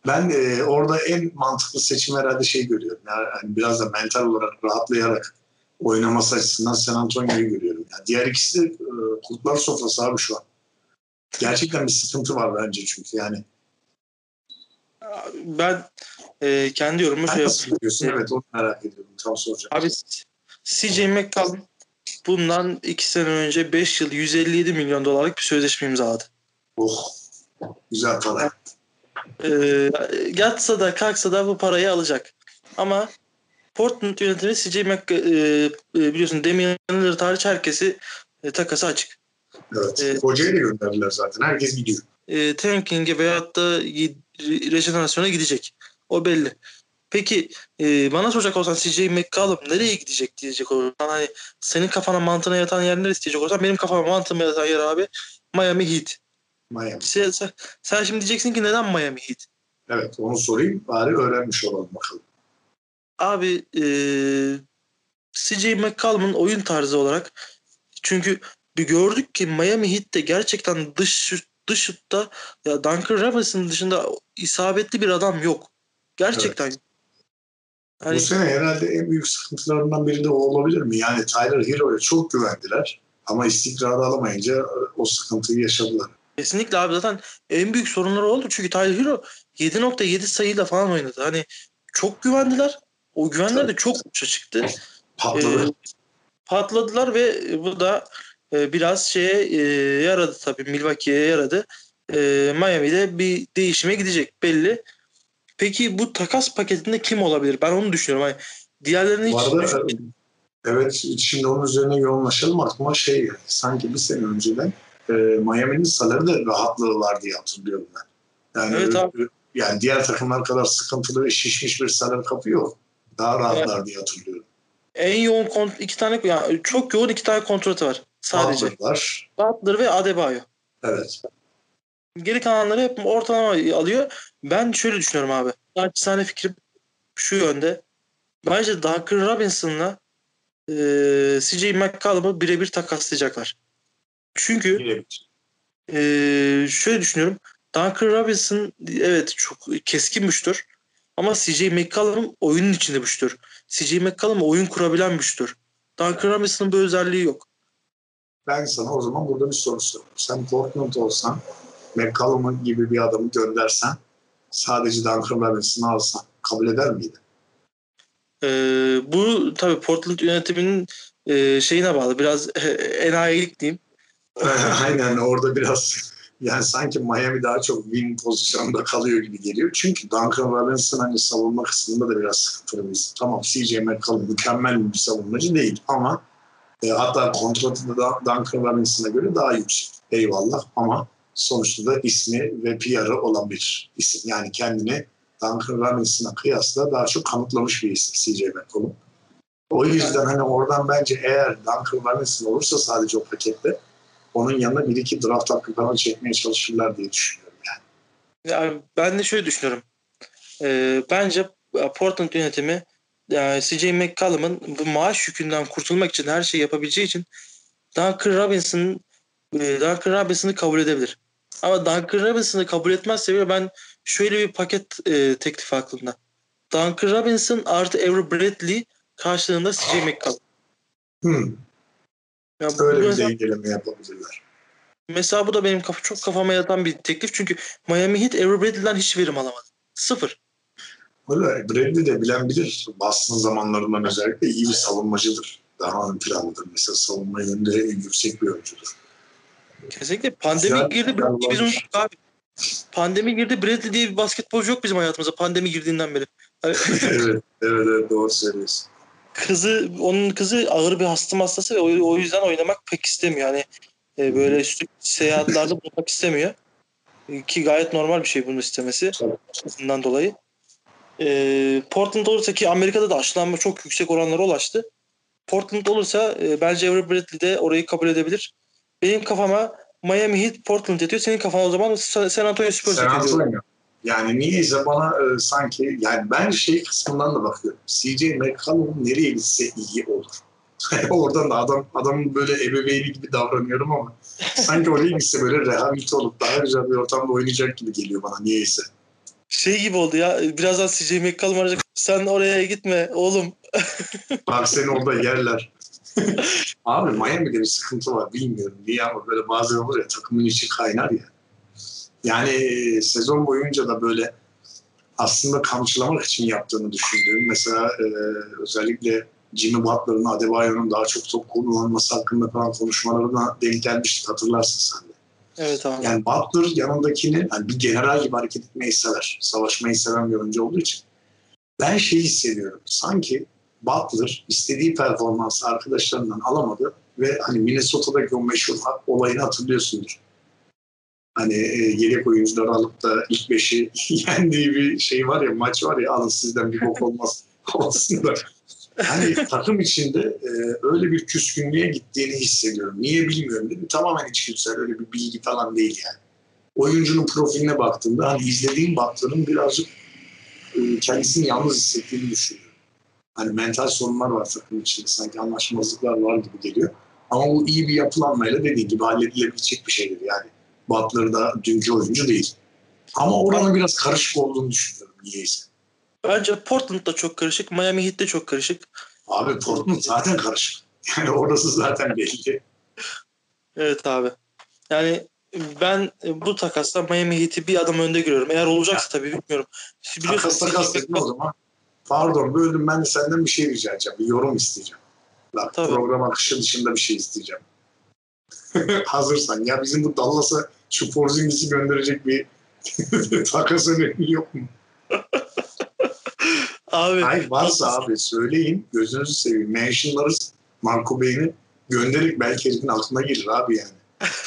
Ben e, orada en mantıklı seçim herhalde şey görüyorum. Yani hani biraz da mental olarak rahatlayarak oynaması açısından San Antonio'yu görüyorum. Yani diğer ikisi de e, kurtlar sofrası abi şu an. Gerçekten bir sıkıntı var bence çünkü yani. Ben e, kendi yorumumu Sen şey nasıl yapayım. biliyorsun? Evet onu merak ediyorum. Tam soracağım. Abi CJ McCollum bundan 2 sene önce 5 yıl 157 milyon dolarlık bir sözleşme imzaladı. Oh. Güzel para. E, yatsa da kalksa da bu parayı alacak. Ama Portland yönetimi CJ Mc, e, e, biliyorsun Damian Lillard hariç herkesi e, takası açık. Evet. Hocayı da gönderdiler zaten. Herkes gidiyor. e, tanking'e veyahut da rejenerasyona gidecek. O belli. Peki e, bana soracak olsan CJ McCollum nereye gidecek diyecek olursan hani senin kafana mantığına yatan yer neresi diyecek olursan benim kafama mantığıma yatan yer abi Miami Heat. Miami. Sen, sen, sen şimdi diyeceksin ki neden Miami Heat? Evet onu sorayım bari öğrenmiş olalım bakalım. Abi e, CJ McCollum'un oyun tarzı olarak çünkü bir gördük ki Miami Heat'te gerçekten dış dış şutta ya Duncan Robinson dışında isabetli bir adam yok. Gerçekten. Evet. Hani... Bu sene herhalde en büyük sıkıntılarından biri de o olabilir mi? Yani Tyler Hero'ya çok güvendiler ama istikrarı alamayınca o sıkıntıyı yaşadılar. Kesinlikle abi zaten en büyük sorunları oldu. Çünkü Tyler Hero 7.7 sayıyla falan oynadı. Hani çok güvendiler. O güvenler de çok uça çıktı. Patladı. Ee, patladılar ve bu da e, biraz şeye e, yaradı tabii. Milwaukee'ye yaradı. E, Miami'de bir değişime gidecek belli. Peki bu takas paketinde kim olabilir? Ben onu düşünüyorum. Hani diğerlerini hiç arada, Evet şimdi onun üzerine yoğunlaşalım. Aklıma şey yani, sanki bir sene önceden e, Miami'nin saları da rahatlığı var diye hatırlıyorum ben. Yani, evet abi. yani diğer takımlar kadar sıkıntılı ve şişmiş bir salar kapı yok. Daha rahatlar evet. diye hatırlıyorum. En yoğun kont iki tane yani çok yoğun iki tane kontratı var sadece. Butler var. Butler ve Adebayo. Evet. Geri kalanları hep ortalama alıyor. Ben şöyle düşünüyorum abi. Naçizane fikrim şu yönde. Bence Duncan Robinson'la e, CJ McCollum'u birebir takaslayacaklar. Çünkü e, şöyle düşünüyorum. Duncan Robinson evet çok keskin müştür. Ama CJ McCollum oyunun içinde müştür. CJ McCollum oyun kurabilen müştür. Duncan Robinson'ın bu özelliği yok. Ben sana o zaman burada bir soru soruyorum. Sen Portland olsan McCollum gibi bir adamı göndersen sadece Duncan Robinson'ı alsan kabul eder miydin? Ee, bu tabii Portland yönetiminin e, şeyine bağlı. Biraz e, enayilik diyeyim. Aynen orada biraz yani sanki Miami daha çok win pozisyonunda kalıyor gibi geliyor. Çünkü Duncan Robinson hani savunma kısmında da biraz sıkıntılı bir Tamam CJ McCollum mükemmel bir savunmacı değil ama e, hatta kontratı da Duncan Robinson'a göre daha yüksek. Eyvallah ama sonuçta da ismi ve PR'ı olan bir isim. Yani kendini Duncan Robinson'a kıyasla daha çok kanıtlamış bir isim CJ McCollum. O yüzden hani oradan bence eğer Duncan Robinson olursa sadece o pakette onun yanına bir iki draft hakkı falan çekmeye çalışırlar diye düşünüyorum yani. yani ben de şöyle düşünüyorum. Ee, bence Portland yönetimi yani CJ McCollum'un bu maaş yükünden kurtulmak için her şeyi yapabileceği için Duncan Robinson e, Duncan Robinson'ı kabul edebilir. Ama Duncan Robinson'ı kabul etmezse bile ben şöyle bir paket e, teklifi aklımda. Duncan Robinson artı Avery Bradley karşılığında CJ McCollum. Hmm. Yani Öyle bir mesela, dengeleme yapabilirler. Mesela bu da benim kafa, çok kafama yatan bir teklif. Çünkü Miami Heat Avery Bradley'den hiç verim alamadı. Sıfır. Öyle. Bradley de bilen bilir. Boston zamanlarından özellikle iyi bir savunmacıdır. Daha ön planlıdır. Mesela savunma yönünde yüksek bir oyuncudur. Kesinlikle. Pandemi Güzel, girdi. Biz unuttuk abi. Pandemi girdi. Bradley diye bir basketbolcu yok bizim hayatımıza. Pandemi girdiğinden beri. evet, evet, evet doğru söylüyorsun kızı onun kızı ağır bir hastım hastası ve o, o yüzden oynamak pek istemiyor. Yani e, böyle sürekli seyahatlerde bulunmak istemiyor. Ki gayet normal bir şey bunu istemesi. Bundan dolayı. E, Portland olursa ki Amerika'da da aşılanma çok yüksek oranlara ulaştı. Portland olursa e, bence Avery Bradley de orayı kabul edebilir. Benim kafama Miami Heat Portland yatıyor. Senin kafana o zaman San Antonio Spurs San Antonio. Yani niyeyse bana e, sanki yani ben şey kısmından da bakıyorum. CJ McCollum nereye gitse iyi olur. Oradan da adam adamın böyle ebeveyni gibi davranıyorum ama sanki oraya gitse böyle rehabilite olup daha güzel bir ortamda oynayacak gibi geliyor bana niyeyse. Şey gibi oldu ya birazdan CJ McCollum arayacak. Sen oraya gitme oğlum. Bak seni orada yerler. Abi Miami'de bir sıkıntı var bilmiyorum niye ama böyle bazen olur ya takımın içi kaynar ya. Yani e, sezon boyunca da böyle aslında kamçılamak için yaptığını düşündüğüm mesela e, özellikle Jimmy Butler'ın Adebayo'nun daha çok top kullanılması hakkında falan konuşmalarına denk gelmiştik hatırlarsın sen de. Evet abi. Yani Butler yanındakini yani bir general gibi hareket etmeyi sever. Savaşmayı seven bir oyuncu olduğu için. Ben şey hissediyorum. Sanki Butler istediği performansı arkadaşlarından alamadı ve hani Minnesota'daki o meşhur olayını hatırlıyorsundur Hani e, yedek oyuncuları alıp da ilk beşi yendiği bir şey var ya maç var ya alın sizden bir bok olmaz havasında. Hani takım içinde e, öyle bir küskünlüğe gittiğini hissediyorum. Niye bilmiyorum değil mi? Tamamen içgüdüsel öyle bir bilgi falan değil yani. Oyuncunun profiline baktığımda hani izlediğim baktığım birazcık e, kendisini yalnız hissettiğini düşünüyorum. Hani mental sorunlar var takım içinde sanki anlaşmazlıklar var gibi geliyor. Ama bu iyi bir yapılanmayla dediğin gibi halledilebilecek bir şeydir yani. Butler da dünkü oyuncu değil. Ama oranın biraz karışık olduğunu düşünüyorum niyeyse. Bence Portland da çok karışık, Miami Heat de çok karışık. Abi Portland zaten karışık. Yani orası zaten belli. Evet abi. Yani ben bu takasla Miami Heat'i bir adım önde görüyorum. Eğer olacaksa tabii bilmiyorum. Takas takas dedin o zaman. Pardon böldüm ben de senden bir şey rica edeceğim. Bir yorum isteyeceğim. Bak, Tabii. program akışı dışında bir şey isteyeceğim. Hazırsan. Ya bizim bu Dallas'a şu Porzingis'i gönderecek bir takas önemi yok mu? Abi. Hayır varsa abi söyleyin. Gözünüzü seveyim. Mentionlarız Marco Bey'ini gönderip belki herifin aklına gelir abi yani.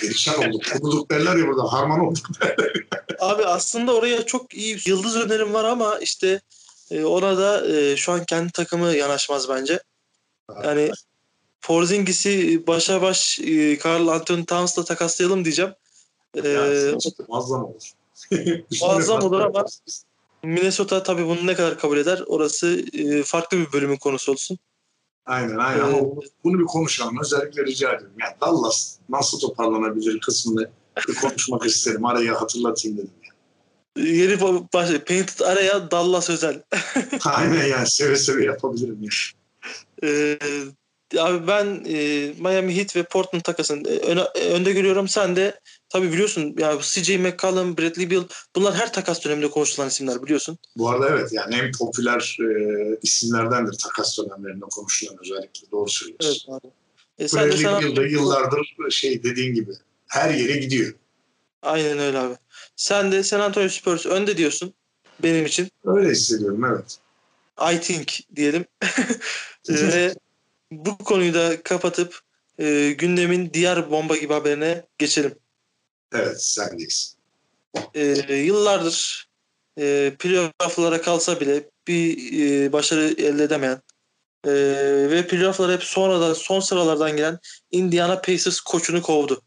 Perişan olduk. Kudurduk derler ya burada. Harman olduk derler. Abi aslında oraya çok iyi yıldız önerim var ama işte e, ona da e, şu an kendi takımı yanaşmaz bence. Yani Porzingis'i başa baş e, Carl Anthony Towns'la takaslayalım diyeceğim. Yani, muazzam olur. Muazzam olur ama- Minnesota tabii bunu ne kadar kabul eder orası e, farklı bir bölümün konusu olsun. Aynen aynen Ee, ama bunu bir konuşalım. Özellikle rica ediyorum. Yani Dallas nasıl toparlanabilir kısmını bir konuşmak isterim. Araya hatırlatayım dedim. Yani. Yeni ba- baş, Painted araya Dallas özel. Aynen yani seve seve yapabilirim. Yani. Ee, abi ben e, Miami Heat ve Portland takasını e, öne, önde görüyorum. Sen de tabii biliyorsun ya CJ McCollum, Bradley Beal bunlar her takas döneminde konuşulan isimler biliyorsun. Bu arada evet yani en popüler e, isimlerdendir takas dönemlerinde konuşulan özellikle. Doğru söylüyorsun. Evet abi. E, Bradley Beal da yıllardır şey dediğin gibi her yere gidiyor. Aynen öyle abi. Sen de San Antonio Spurs önde diyorsun benim için. Öyle hissediyorum evet. I think diyelim. Ve bu konuyu da kapatıp e, gündemin diğer bomba gibi haberine geçelim. Evet sendeyiz. E, yıllardır e, playoff'lara kalsa bile bir e, başarı elde edemeyen e, ve playoff'lara hep sonradan son sıralardan gelen Indiana Pacers koçunu kovdu.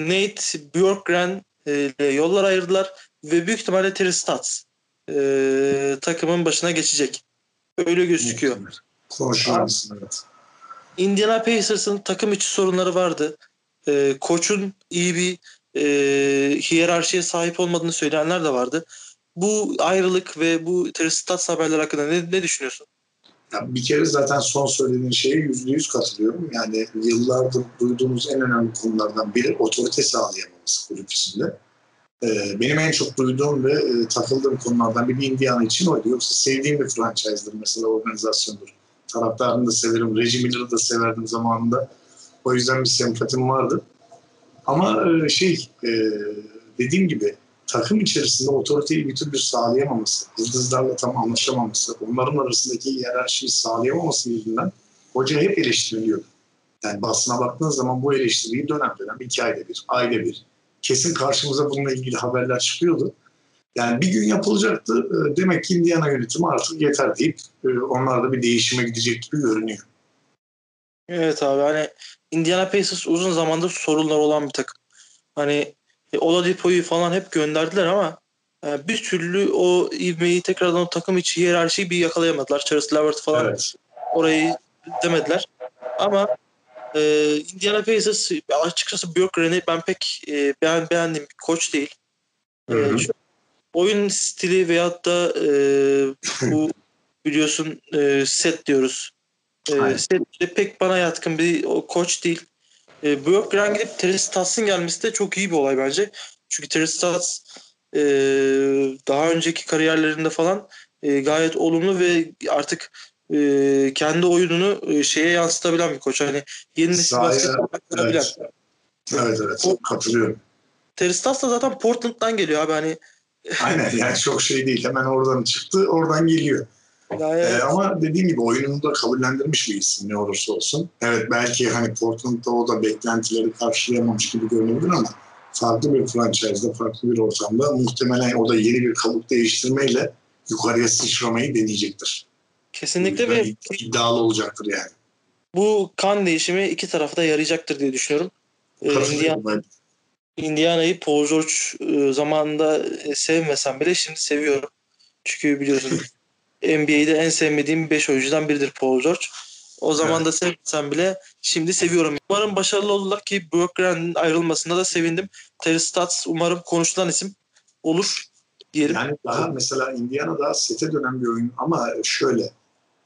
Nate Bjorkgren e, ile yollar ayırdılar ve büyük ihtimalle Terry Stotts e, takımın başına geçecek. Öyle gözüküyor. Konuşulmasın evet. Indiana Pacers'ın takım içi sorunları vardı. E, koçun iyi bir e, hiyerarşiye sahip olmadığını söyleyenler de vardı. Bu ayrılık ve bu Terry haberler hakkında ne, ne düşünüyorsun? Ya bir kere zaten son söylediğin şeye yüzde yüz katılıyorum. Yani yıllardır duyduğumuz en önemli konulardan biri otorite sağlayamaması kulüp içinde. Ee, benim en çok duyduğum ve e, takıldığım konulardan biri Indiana için oydu. Yoksa sevdiğim bir franchise'dır mesela organizasyondur. Taraftarını da severim. Reggie Miller'ı da severdim zamanında. O yüzden bir sempatim vardı. Ama e, şey e, dediğim gibi takım içerisinde otoriteyi bir türlü sağlayamaması, yıldızlarla tam anlaşamaması, onların arasındaki hiyerarşiyi sağlayamaması yüzünden hoca hep eleştiriliyordu. Yani basına baktığınız zaman bu eleştiriyi dönem dönem iki ayda bir, ayda bir. Kesin karşımıza bununla ilgili haberler çıkıyordu. Yani bir gün yapılacaktı. E, Demek ki Indiana yönetimi artık yeter deyip onlar da bir değişime gidecek gibi görünüyor. Evet abi hani Indiana Pacers uzun zamandır sorunlar olan bir takım. Hani e, Oladipo'yu falan hep gönderdiler ama e, bir türlü o ivmeyi tekrardan o takım içi hiyerarşiyi bir yakalayamadılar. Charles Levert falan Evet. orayı demediler. Ama e, Indiana Pacers açıkçası Bjorkgren'i ben pek e, beğen, beğendiğim bir koç değil. E, Hı hı. şu oyun stili veyahut da e, bu biliyorsun e, set diyoruz. E, set de pek bana yatkın bir o koç değil. E, Bjorkgren gidip Terry Stotts'ın gelmesi de çok iyi bir olay bence. Çünkü Terry Stotts e, daha önceki kariyerlerinde falan e, gayet olumlu ve artık e, kendi oyununu e, şeye yansıtabilen bir koç. Hani yeni nesil basketbol. Evet. Evet evet O- katılıyorum. Terry Stotts da zaten Portland'dan geliyor abi hani. Aynen yani çok şey değil. Hemen oradan çıktı, oradan geliyor. Yani, Ee, ama dediğim gibi oyununu da kabullendirmiş bir isim ne olursa olsun. Evet belki hani Portland'da o da beklentileri karşılayamamış gibi görünebilir ama farklı bir franchise'da, farklı bir ortamda muhtemelen o da yeni bir kabuk değiştirmeyle yukarıya sıçramayı deneyecektir. Kesinlikle ve iddialı olacaktır yani. Bu kan değişimi iki tarafta yarayacaktır diye düşünüyorum. Ee, Indiana, Indiana'yı Paul George e, zamanında e, sevmesem bile şimdi seviyorum. Çünkü biliyorsun NBA'de en sevmediğim 5 oyuncudan biridir Paul George. O zaman evet. da sevmesem bile şimdi seviyorum. Umarım başarılı olurlar ki Brook Grant'in ayrılmasında da sevindim. Terry Stotts umarım konuşulan isim olur diyelim. Yani daha mesela Indiana daha sete dönen bir oyun ama şöyle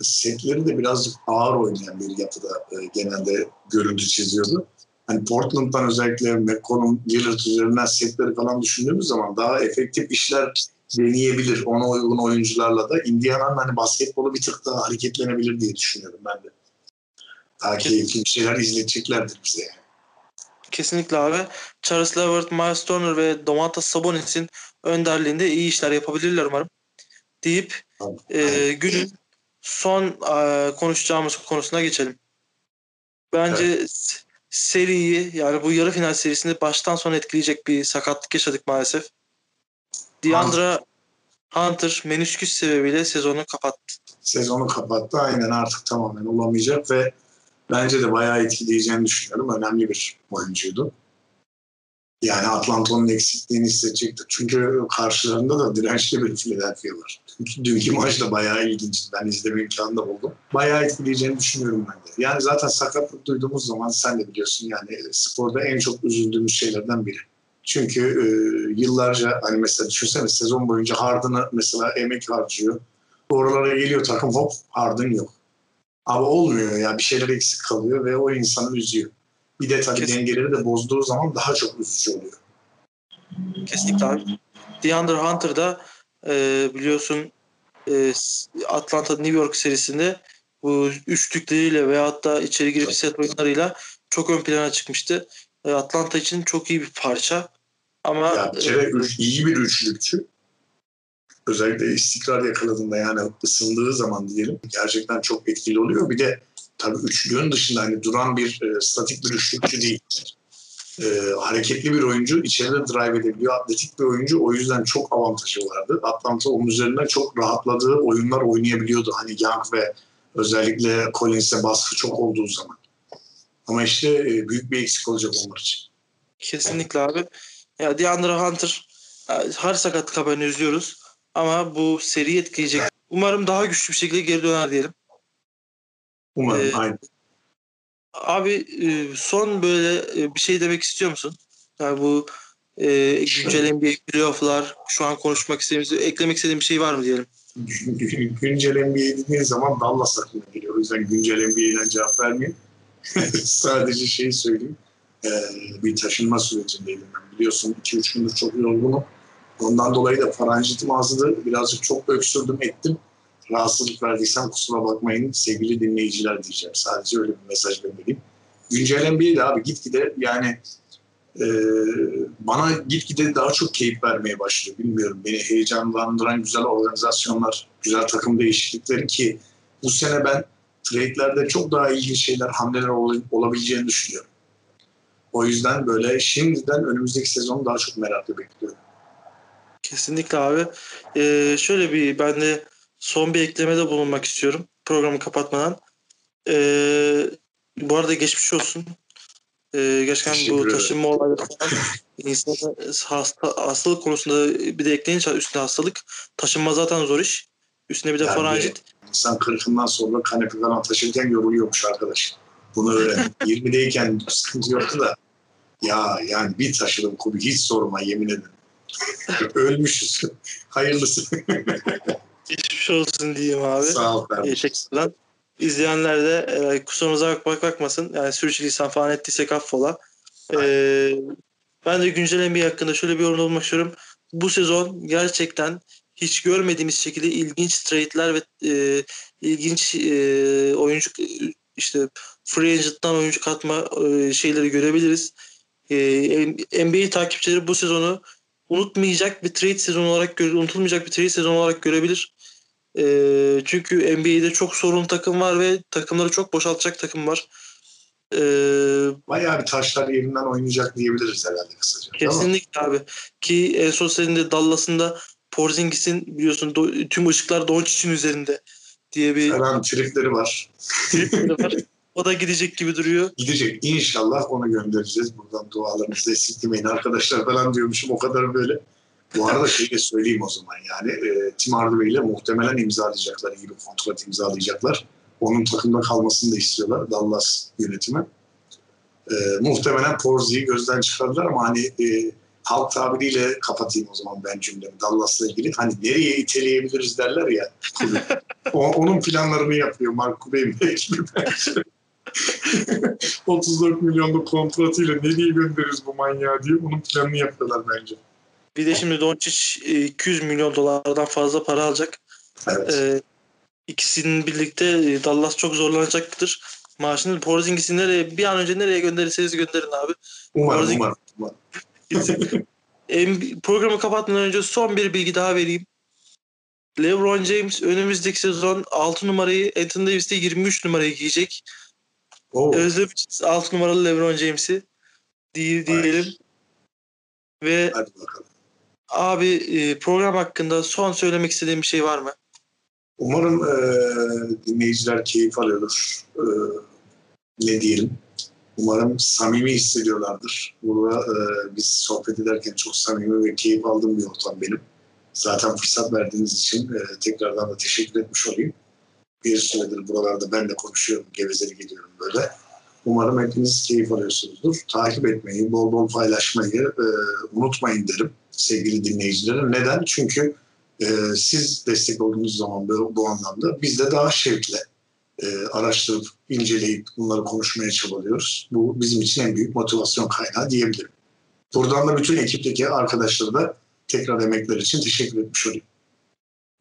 setleri de birazcık ağır oynayan bir yapıda e, genelde görüntü çiziyordu. Hani Portland'dan özellikle McCollum, Lillard üzerinden setleri falan düşündüğümüz zaman daha efektif işler deneyebilir ona uygun oyuncularla da. Indiana'nın hani basketbolu bir tık daha hareketlenebilir diye düşünüyorum ben de. Daha keyifli bir şeyler izleteceklerdir bize yani. Kesinlikle abi. Charles Levert, Miles Turner ve Domantas Sabonis'in önderliğinde iyi işler yapabilirler umarım. Deyip e, günün son e, konuşacağımız konusuna geçelim. Bence evet. seriyi yani bu yarı final serisini baştan sona etkileyecek bir sakatlık yaşadık maalesef. Deandra Hunter menüsküs sebebiyle sezonu kapattı. Sezonu kapattı aynen artık tamamen olamayacak ve bence de bayağı etkileyeceğini düşünüyorum. Önemli bir oyuncuydu. Yani Atlanta'nın eksikliğini hissedecektir. Çünkü karşılarında da dirençli bir Philadelphia var. Dünkü maç da bayağı ilginçti. Ben izleme imkanı da buldum. Bayağı etkileyeceğini düşünüyorum ben de. Yani zaten sakatlık duyduğumuz zaman sen de biliyorsun yani sporda en çok üzüldüğümüz şeylerden biri. Çünkü e, yıllarca hani mesela düşünsene sezon boyunca Harden'a mesela emek harcıyor. Oralara geliyor takım hop Harden yok. Ama olmuyor ya bir şeyler eksik kalıyor ve o insanı üzüyor. Bir de tabii Kesinlikle. dengeleri de bozduğu zaman daha çok üzücü oluyor. Kesinlikle abi. DeAndre Hunter da e, biliyorsun e, Atlanta New York serisinde bu üçlükleriyle veyahut da içeri girip set oyunlarıyla çok ön plana çıkmıştı. E, Atlanta için çok iyi bir parça. Ama ya bir kere e, iyi bir üçlükçü. Özellikle istikrar yakaladığında yani ısındığı zaman diyelim gerçekten çok etkili oluyor. Bir de tabii üçlüğün dışında hani duran bir e, statik bir üçlükçü değil. E, hareketli bir oyuncu, içeride drive edebiliyor. Atletik bir oyuncu. O yüzden çok avantajı vardı. Atlanta onun üzerinden çok rahatladığı oyunlar oynayabiliyordu. Hani Young ve özellikle Collins'e baskı çok olduğu zaman. Ama işte e, büyük bir eksik olacak onlar için. Kesinlikle abi. Ya DeAndre Hunter her sakatlık haberini üzüyoruz. Ama bu seri etkileyecek. Umarım daha güçlü bir şekilde geri döner diyelim. Umarım, ee, aynen. Abi e, son böyle e, bir şey demek istiyor musun? Yani bu e, güncel NBA playoff'lar şu an konuşmak istediğimiz, eklemek istediğim bir şey var mı diyelim? güncel NBA dediğin zaman Dallas aklıma geliyor. O yüzden güncel NBA'den cevap vermeyeyim. Sadece şeyi söyleyeyim. Ee, bir taşınma sürecindeydim. Biliyorsun 2-3 gündür çok yorgunum. Ondan dolayı da faranjitim azdı. Birazcık çok öksürdüm ettim rahatsızlık verdiysem kusura bakmayın sevgili dinleyiciler diyeceğim. Sadece öyle bir mesaj göndereyim. Güncel NBA'de abi gitgide yani e, bana gitgide daha çok keyif vermeye başlıyor. Bilmiyorum beni heyecanlandıran güzel organizasyonlar, güzel takım değişiklikleri ki bu sene ben trade'lerde çok daha ilginç şeyler, hamleler ol, olabileceğini düşünüyorum. O yüzden böyle şimdiden önümüzdeki sezonu daha çok merakla bekliyorum. Kesinlikle abi. Ee, şöyle bir ben de son bir eklemede bulunmak istiyorum programı kapatmadan. Ee, bu arada geçmiş olsun. Ee, gerçekten bu taşınma olayları falan insana hasta, hastalık konusunda bir de ekleyince üstüne hastalık taşınma zaten zor iş. Üstüne bir de yani faranjit. İnsan kırkından sonra kanepe falan taşırken yoruluyormuş arkadaş. Bunu öğren. 20'deyken sıkıntı yoktu da ya yani bir taşıdım kubi hiç sorma yemin ederim. Ölmüşüz. Hayırlısı. Geçmiş olsun diyeyim abi. Sağ ol kardeşim. Teşekkürler. İzleyenler de e, kusurumuza bak, bakmasın. Yani sürçülisan falan ettiysek affola. E, ben de güncel NBA hakkında şöyle bir yorum olmak istiyorum. Bu sezon gerçekten hiç görmediğimiz şekilde ilginç trade'ler ve e, ilginç e, oyuncu işte free agent'tan oyuncu katma e, şeyleri görebiliriz. E, NBA takipçileri bu sezonu unutmayacak bir trade sezonu olarak unutulmayacak bir trade sezonu olarak görebilir. E, çünkü NBA'de çok sorun takım var ve takımları çok boşaltacak takım var. e, Bayağı bir taşlar yerinden oynayacak diyebiliriz herhalde kısaca. kesinlikle abi. Ki en son senin de Dallas'ında Porzingis'in biliyorsun do- tüm ışıklar Doncic'in üzerinde diye bir Falan tripleri var. tripleri var. O da gidecek gibi duruyor. Gidecek. İnşallah onu göndereceğiz. Buradan dualarınızı esirgemeyin arkadaşlar falan diyormuşum o kadar böyle. Bu arada şey de söyleyeyim o zaman yani e, Tim Hardaway ile muhtemelen imzalayacaklar gibi kontrat imzalayacaklar. Onun takımda kalmasını da istiyorlar Dallas yönetimi. E, muhtemelen Porzi'yi gözden çıkardılar ama hani e, halk tabiriyle kapatayım o zaman ben cümlemi Dallas'la ilgili. Hani nereye iteleyebiliriz derler ya. O- onun planlarını yapıyor Mark Cuban ve ekibi bence. 34 milyonluk kontratıyla nereye göndeririz bu manyağı diye onun planını yapıyorlar bence. Bir de şimdi Doncic e, 200 milyon dolardan fazla para alacak. Evet. E, ikisinin birlikte e, Dallas çok zorlanacaktır. Maaşını Porzingis'i nereye bir an önce nereye gönderirseniz gönderin abi. umarım Porzingis- umarım. umarım. Programı kapatmadan önce son bir bilgi daha vereyim. LeBron James önümüzdeki sezon 6 numarayı Anthony Davis de 23 numarayı giyecek. Oo, Özlemişiz 6 numaralı LeBron James'i diye- diyelim. Ve hadi bakalım. abi e, program hakkında son söylemek istediğim bir şey var mı? Umarım e, dinleyiciler keyif alıyordur. E, ne diyelim? Umarım samimi hissediyorlardır. Burada e, biz sohbet ederken çok samimi ve keyif aldığım bir ortam benim. Zaten fırsat verdiğiniz için e, tekrardan da teşekkür etmiş olayım. Bir süredir buralarda ben de konuşuyorum, gevezelik ediyorum böyle. Umarım hepiniz keyif alıyorsunuzdur. Takip etmeyi, bol bol paylaşmayı e, unutmayın derim sevgili dinleyicilere. Neden? Çünkü e, siz destek olduğunuz zaman bu, bu anlamda biz de daha şevkle e, araştırıp, inceleyip bunları konuşmaya çabalıyoruz. Bu bizim için en büyük motivasyon kaynağı diyebilirim. Buradan da bütün ekipteki arkadaşlara da tekrar emekler için teşekkür etmiş olayım.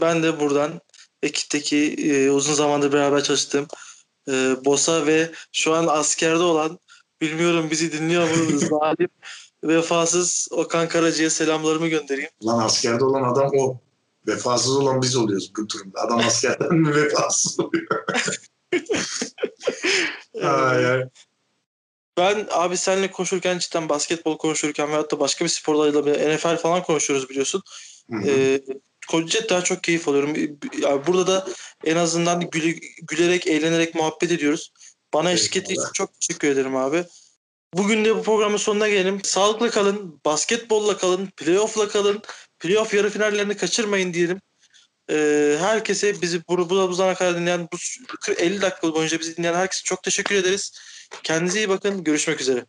Ben de buradan ekipteki e, uzun zamandır beraber çalıştığım e, Bosa ve şu an askerde olan bilmiyorum bizi dinliyor mu zalim vefasız Okan Karaca'ya selamlarımı göndereyim. Lan askerde olan adam o. Vefasız olan biz oluyoruz bu durumda. Adam askerden mi vefasız oluyor? Ay, ay. Ben abi seninle konuşurken cidden basketbol konuşurken veyahut da başka bir spor dalıyla NFL falan konuşuyoruz biliyorsun. Ee, cidden çok keyif alıyorum. Yani burada da en azından güle- gülerek, eğlenerek muhabbet ediyoruz. Bana eşlik ettiği için çok teşekkür ederim abi. Bugün de bu programın sonuna gelelim. Sağlıklı kalın, basketbolla kalın, playoff'la kalın. Playoff yarı finallerini kaçırmayın diyelim. Ee, herkese bizi bu, bu, bu zamana kadar dinleyen, bu 50 dakika boyunca bizi dinleyen herkese çok teşekkür ederiz. Kendinize iyi bakın. Görüşmek üzere.